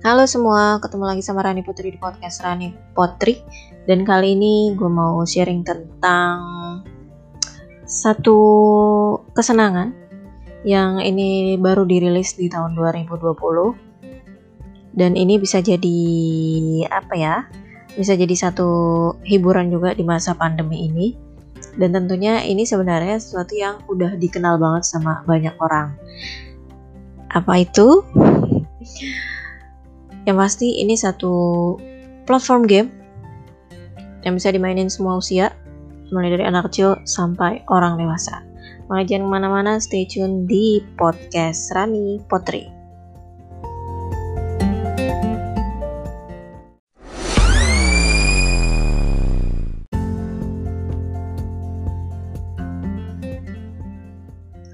Halo semua, ketemu lagi sama Rani Putri di podcast Rani Potri. Dan kali ini gue mau sharing tentang satu kesenangan Yang ini baru dirilis di tahun 2020 Dan ini bisa jadi apa ya Bisa jadi satu hiburan juga di masa pandemi ini. Dan tentunya ini sebenarnya sesuatu yang udah dikenal banget sama banyak orang. Apa itu? Yang pasti ini satu platform game yang bisa dimainin semua usia, mulai dari anak kecil sampai orang dewasa. Makanya jangan ke mana-mana, stay tune di podcast Rani Potri.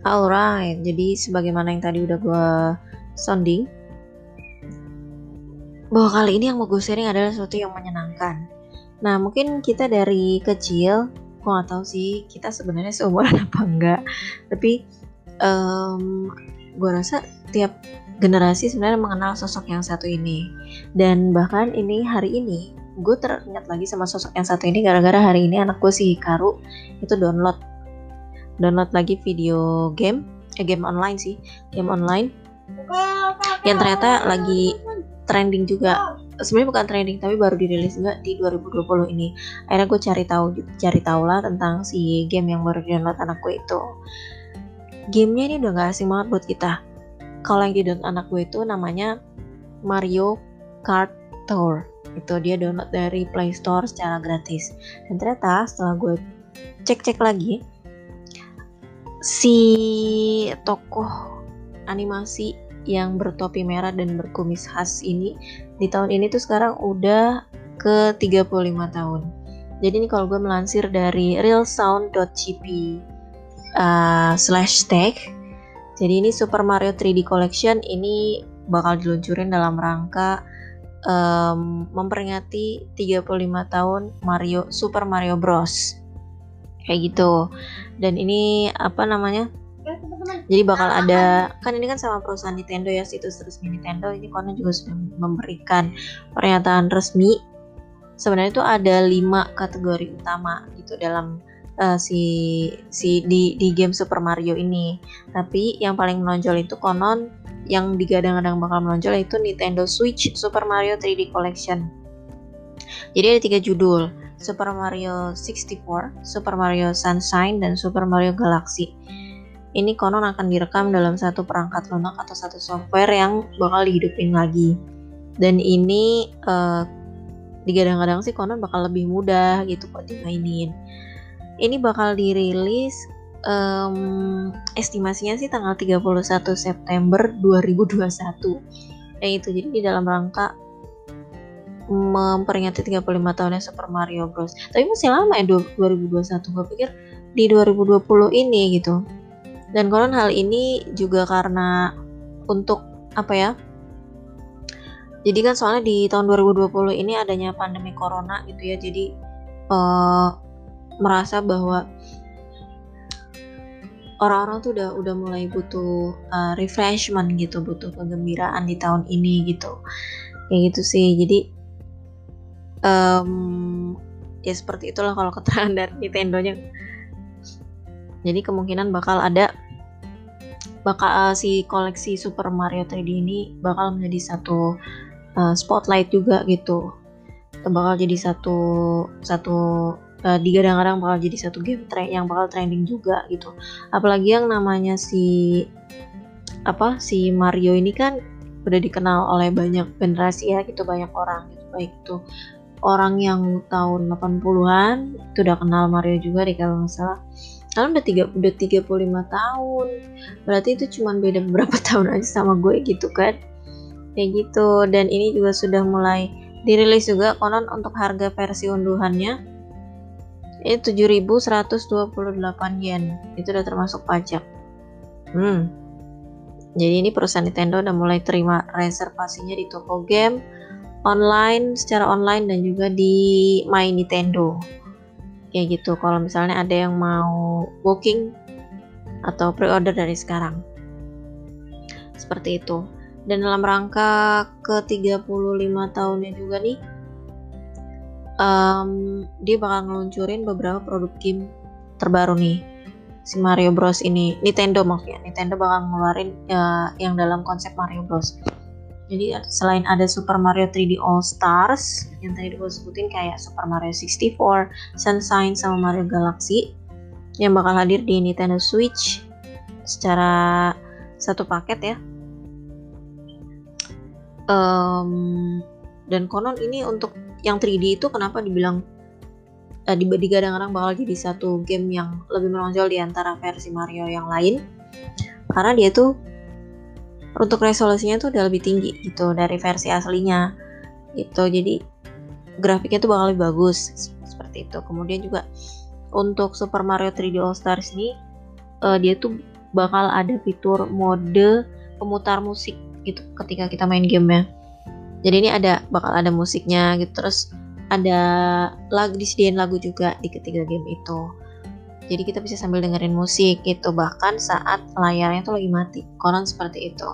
Alright, jadi sebagaimana yang tadi udah gue sounding, bahwa kali ini yang mau gue sharing adalah sesuatu yang menyenangkan. Nah, mungkin kita dari kecil, gue gak tahu sih kita sebenarnya seumuran apa enggak, tapi um, gue rasa tiap generasi sebenarnya mengenal sosok yang satu ini. Dan bahkan ini hari ini, gue teringat lagi sama sosok yang satu ini gara-gara hari ini anak gue si Karu itu download download lagi video game, eh game online sih, game online yang ternyata lagi trending juga. Sebenarnya bukan trending tapi baru dirilis juga di 2020 ini. Akhirnya gue cari tahu cari tahu lah tentang si game yang baru download anak gue itu. Gamenya ini udah gak asing banget buat kita. Kalau yang di download anak gue itu namanya Mario Kart Tour. Itu dia download dari Play Store secara gratis. Dan ternyata setelah gue cek-cek lagi si tokoh animasi yang bertopi merah dan berkumis khas ini di tahun ini tuh sekarang udah ke 35 tahun. Jadi ini kalau gue melansir dari realsound.gp uh, slash tag. Jadi ini Super Mario 3D Collection ini bakal diluncurin dalam rangka um, memperingati 35 tahun Mario Super Mario Bros. Kayak gitu. Dan ini apa namanya? Jadi bakal ada kan ini kan sama perusahaan Nintendo ya situs resmi Nintendo ini konon juga sudah memberikan pernyataan resmi. Sebenarnya itu ada lima kategori utama gitu dalam uh, si si di di game Super Mario ini. Tapi yang paling menonjol itu konon yang digadang-gadang bakal menonjol itu Nintendo Switch Super Mario 3D Collection. Jadi ada tiga judul, Super Mario 64, Super Mario Sunshine, dan Super Mario Galaxy ini konon akan direkam dalam satu perangkat lunak atau satu software yang bakal dihidupin lagi. Dan ini uh, digadang-gadang sih konon bakal lebih mudah gitu buat dimainin. Ini bakal dirilis um, estimasinya sih tanggal 31 September 2021. Ya itu jadi di dalam rangka memperingati 35 tahunnya Super Mario Bros. Tapi masih lama ya 2021. Gue pikir di 2020 ini gitu dan konon hal ini juga karena untuk apa ya? Jadi kan soalnya di tahun 2020 ini adanya pandemi corona gitu ya. Jadi uh, merasa bahwa orang-orang tuh udah udah mulai butuh uh, refreshment gitu, butuh kegembiraan di tahun ini gitu. Kayak gitu sih. Jadi um, ya seperti itulah kalau keterangan dari Nintendo-nya jadi kemungkinan bakal ada bakal uh, si koleksi Super Mario 3D ini bakal menjadi satu uh, spotlight juga gitu. Bakal jadi satu satu uh, digadang-gadang bakal jadi satu game trend yang bakal trending juga gitu. Apalagi yang namanya si apa si Mario ini kan udah dikenal oleh banyak generasi ya gitu banyak orang gitu baik itu orang yang tahun 80-an itu udah kenal Mario juga deh kalau nggak salah kalian udah tiga udah 35 tahun. Berarti itu cuma beda beberapa tahun aja sama gue gitu kan. Kayak gitu. Dan ini juga sudah mulai dirilis juga konon untuk harga versi unduhannya. Itu 7128 yen. Itu udah termasuk pajak. Hmm. Jadi ini perusahaan Nintendo udah mulai terima reservasinya di toko game online secara online dan juga di My Nintendo kayak gitu. Kalau misalnya ada yang mau booking atau pre-order dari sekarang. Seperti itu. Dan dalam rangka ke 35 tahunnya juga nih um, dia bakal ngeluncurin beberapa produk game terbaru nih. Si Mario Bros ini. Nintendo maksudnya. Nintendo bakal ngeluarin uh, yang dalam konsep Mario Bros jadi selain ada Super Mario 3D All Stars yang tadi gue sebutin kayak Super Mario 64, Sunshine sama Mario Galaxy yang bakal hadir di Nintendo Switch secara satu paket ya. Um, dan konon ini untuk yang 3D itu kenapa dibilang uh, digadang-gadang bakal jadi satu game yang lebih menonjol di antara versi Mario yang lain karena dia tuh untuk resolusinya tuh udah lebih tinggi gitu dari versi aslinya gitu. Jadi grafiknya tuh bakal lebih bagus seperti itu. Kemudian juga untuk Super Mario 3D All Stars ini uh, dia tuh bakal ada fitur mode pemutar musik gitu ketika kita main gamenya. Jadi ini ada bakal ada musiknya gitu. Terus ada lagu disediain lagu juga di ketiga game itu jadi kita bisa sambil dengerin musik gitu bahkan saat layarnya tuh lagi mati konon seperti itu.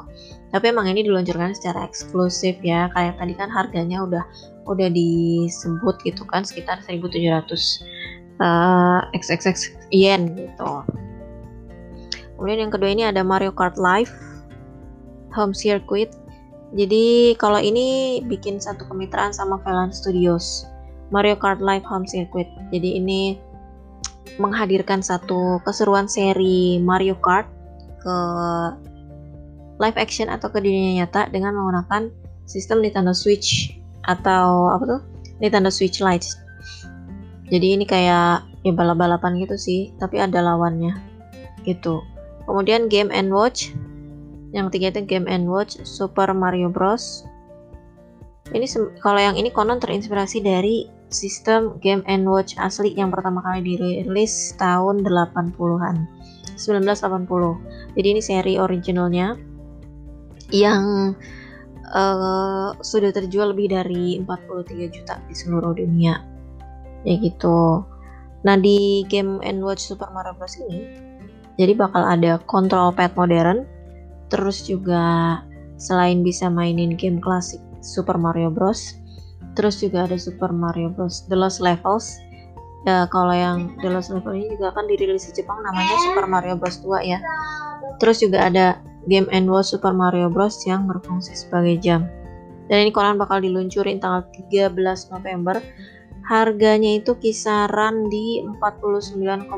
Tapi emang ini diluncurkan secara eksklusif ya kayak tadi kan harganya udah udah disebut gitu kan sekitar 1700 uh, XXX yen gitu. Kemudian yang kedua ini ada Mario Kart Live Home Circuit. Jadi kalau ini bikin satu kemitraan sama Velan Studios Mario Kart Live Home Circuit. Jadi ini menghadirkan satu keseruan seri Mario Kart ke live action atau ke dunia nyata dengan menggunakan sistem Nintendo Switch atau apa tuh Nintendo Switch Lite. Jadi ini kayak ya balap-balapan gitu sih, tapi ada lawannya gitu. Kemudian Game and Watch yang ketiga itu Game and Watch Super Mario Bros. Ini kalau yang ini konon terinspirasi dari sistem Game and Watch asli yang pertama kali dirilis tahun 80-an. 1980. Jadi ini seri originalnya yang uh, sudah terjual lebih dari 43 juta di seluruh dunia. Ya gitu. Nah, di Game and Watch Super Mario Bros ini jadi bakal ada control pad modern terus juga selain bisa mainin game klasik Super Mario Bros terus juga ada Super Mario Bros. The Lost Levels. Ya kalau yang The Lost Levels ini juga akan dirilis di Jepang namanya Super Mario Bros. 2 ya. Terus juga ada Game and Watch Super Mario Bros. yang berfungsi sebagai jam. Dan ini konon bakal diluncurin tanggal 13 November. Harganya itu kisaran di 49,99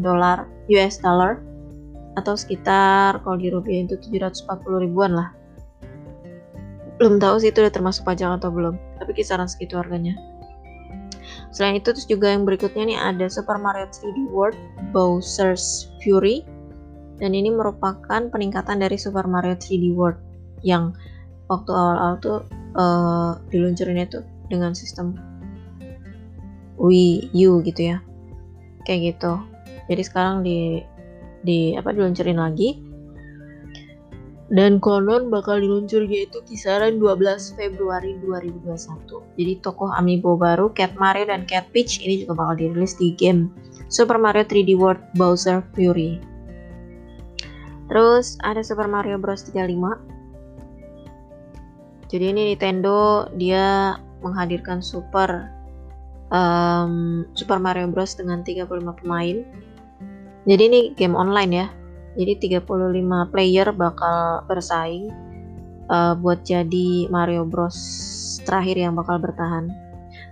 dolar US dollar. Atau sekitar kalau di rupiah itu 740 ribuan lah belum tahu sih itu udah termasuk pajak atau belum tapi kisaran segitu harganya. Selain itu terus juga yang berikutnya nih ada Super Mario 3D World Bowser's Fury. Dan ini merupakan peningkatan dari Super Mario 3D World yang waktu awal-awal tuh uh, diluncurinnya tuh dengan sistem Wii U gitu ya. Kayak gitu. Jadi sekarang di di apa diluncurin lagi dan konon bakal diluncur yaitu kisaran 12 Februari 2021. Jadi tokoh amiibo baru Cat Mario dan Cat Peach ini juga bakal dirilis di game Super Mario 3D World Bowser Fury. Terus ada Super Mario Bros 35. Jadi ini Nintendo dia menghadirkan Super um, Super Mario Bros dengan 35 pemain jadi ini game online ya. Jadi 35 player bakal bersaing uh, buat jadi Mario Bros terakhir yang bakal bertahan.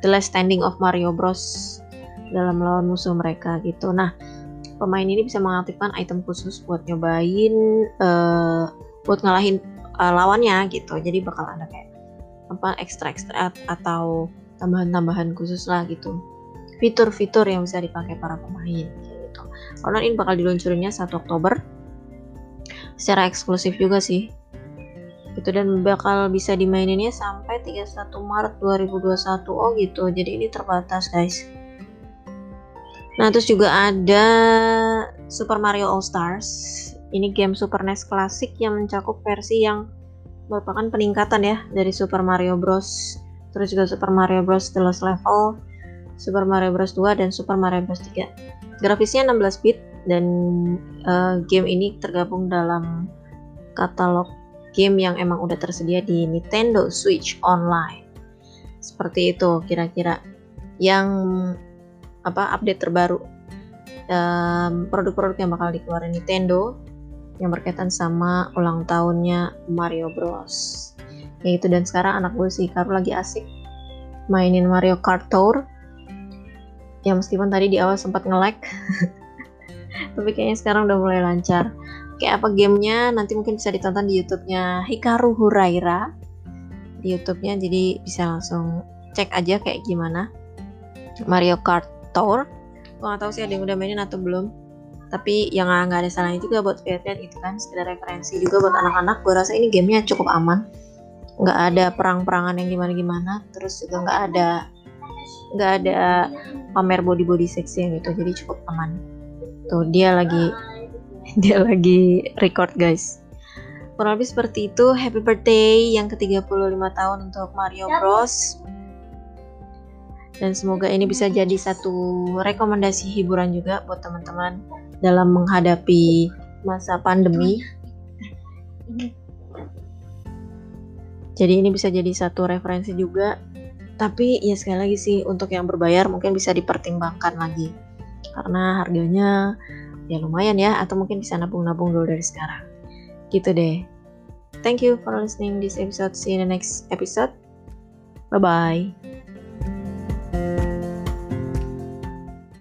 The last standing of Mario Bros dalam melawan musuh mereka gitu. Nah, pemain ini bisa mengaktifkan item khusus buat nyobain uh, buat ngalahin uh, lawannya gitu. Jadi bakal ada kayak apa ekstra-ekstra atau tambahan-tambahan khusus lah gitu. Fitur-fitur yang bisa dipakai para pemain. Konon ini bakal diluncurinnya 1 Oktober. Secara eksklusif juga sih. Gitu dan bakal bisa dimaininnya sampai 31 Maret 2021 oh gitu. Jadi ini terbatas guys. Nah terus juga ada Super Mario All Stars ini game Super NES klasik yang mencakup versi yang merupakan peningkatan ya dari Super Mario Bros. Terus juga Super Mario Bros. The Lost Level Super Mario Bros. 2 dan Super Mario Bros. 3 Grafisnya 16 bit dan uh, game ini tergabung dalam katalog game yang emang udah tersedia di Nintendo Switch Online. Seperti itu kira-kira yang apa update terbaru um, produk-produk yang bakal dikeluarin Nintendo yang berkaitan sama ulang tahunnya Mario Bros. Yaitu dan sekarang anak gue si Karu lagi asik mainin Mario Kart Tour. Ya meskipun tadi di awal sempat nge-lag. Tapi kayaknya sekarang udah mulai lancar. Kayak apa gamenya? Nanti mungkin bisa ditonton di YouTube-nya Hikaru Huraira. Di YouTube-nya jadi bisa langsung cek aja kayak gimana. Mario Kart Tour. Gue gak tahu sih ada yang udah mainin atau belum. Tapi yang nggak ada salahnya juga buat lihat-lihat itu kan. Sekedar referensi juga buat anak-anak. Gue rasa ini gamenya cukup aman. Nggak ada perang-perangan yang gimana-gimana. Terus juga nggak ada nggak ada pamer body body seksi yang gitu jadi cukup aman. Tuh dia lagi dia lagi record guys. Kurang lebih seperti itu. Happy birthday yang ke 35 tahun untuk Mario Bros. Dan semoga ini bisa jadi satu rekomendasi hiburan juga buat teman-teman dalam menghadapi masa pandemi. Jadi ini bisa jadi satu referensi juga. Tapi ya sekali lagi sih untuk yang berbayar mungkin bisa dipertimbangkan lagi. Karena harganya ya lumayan ya atau mungkin bisa nabung-nabung dulu dari sekarang. Gitu deh. Thank you for listening this episode. See you in the next episode. Bye bye.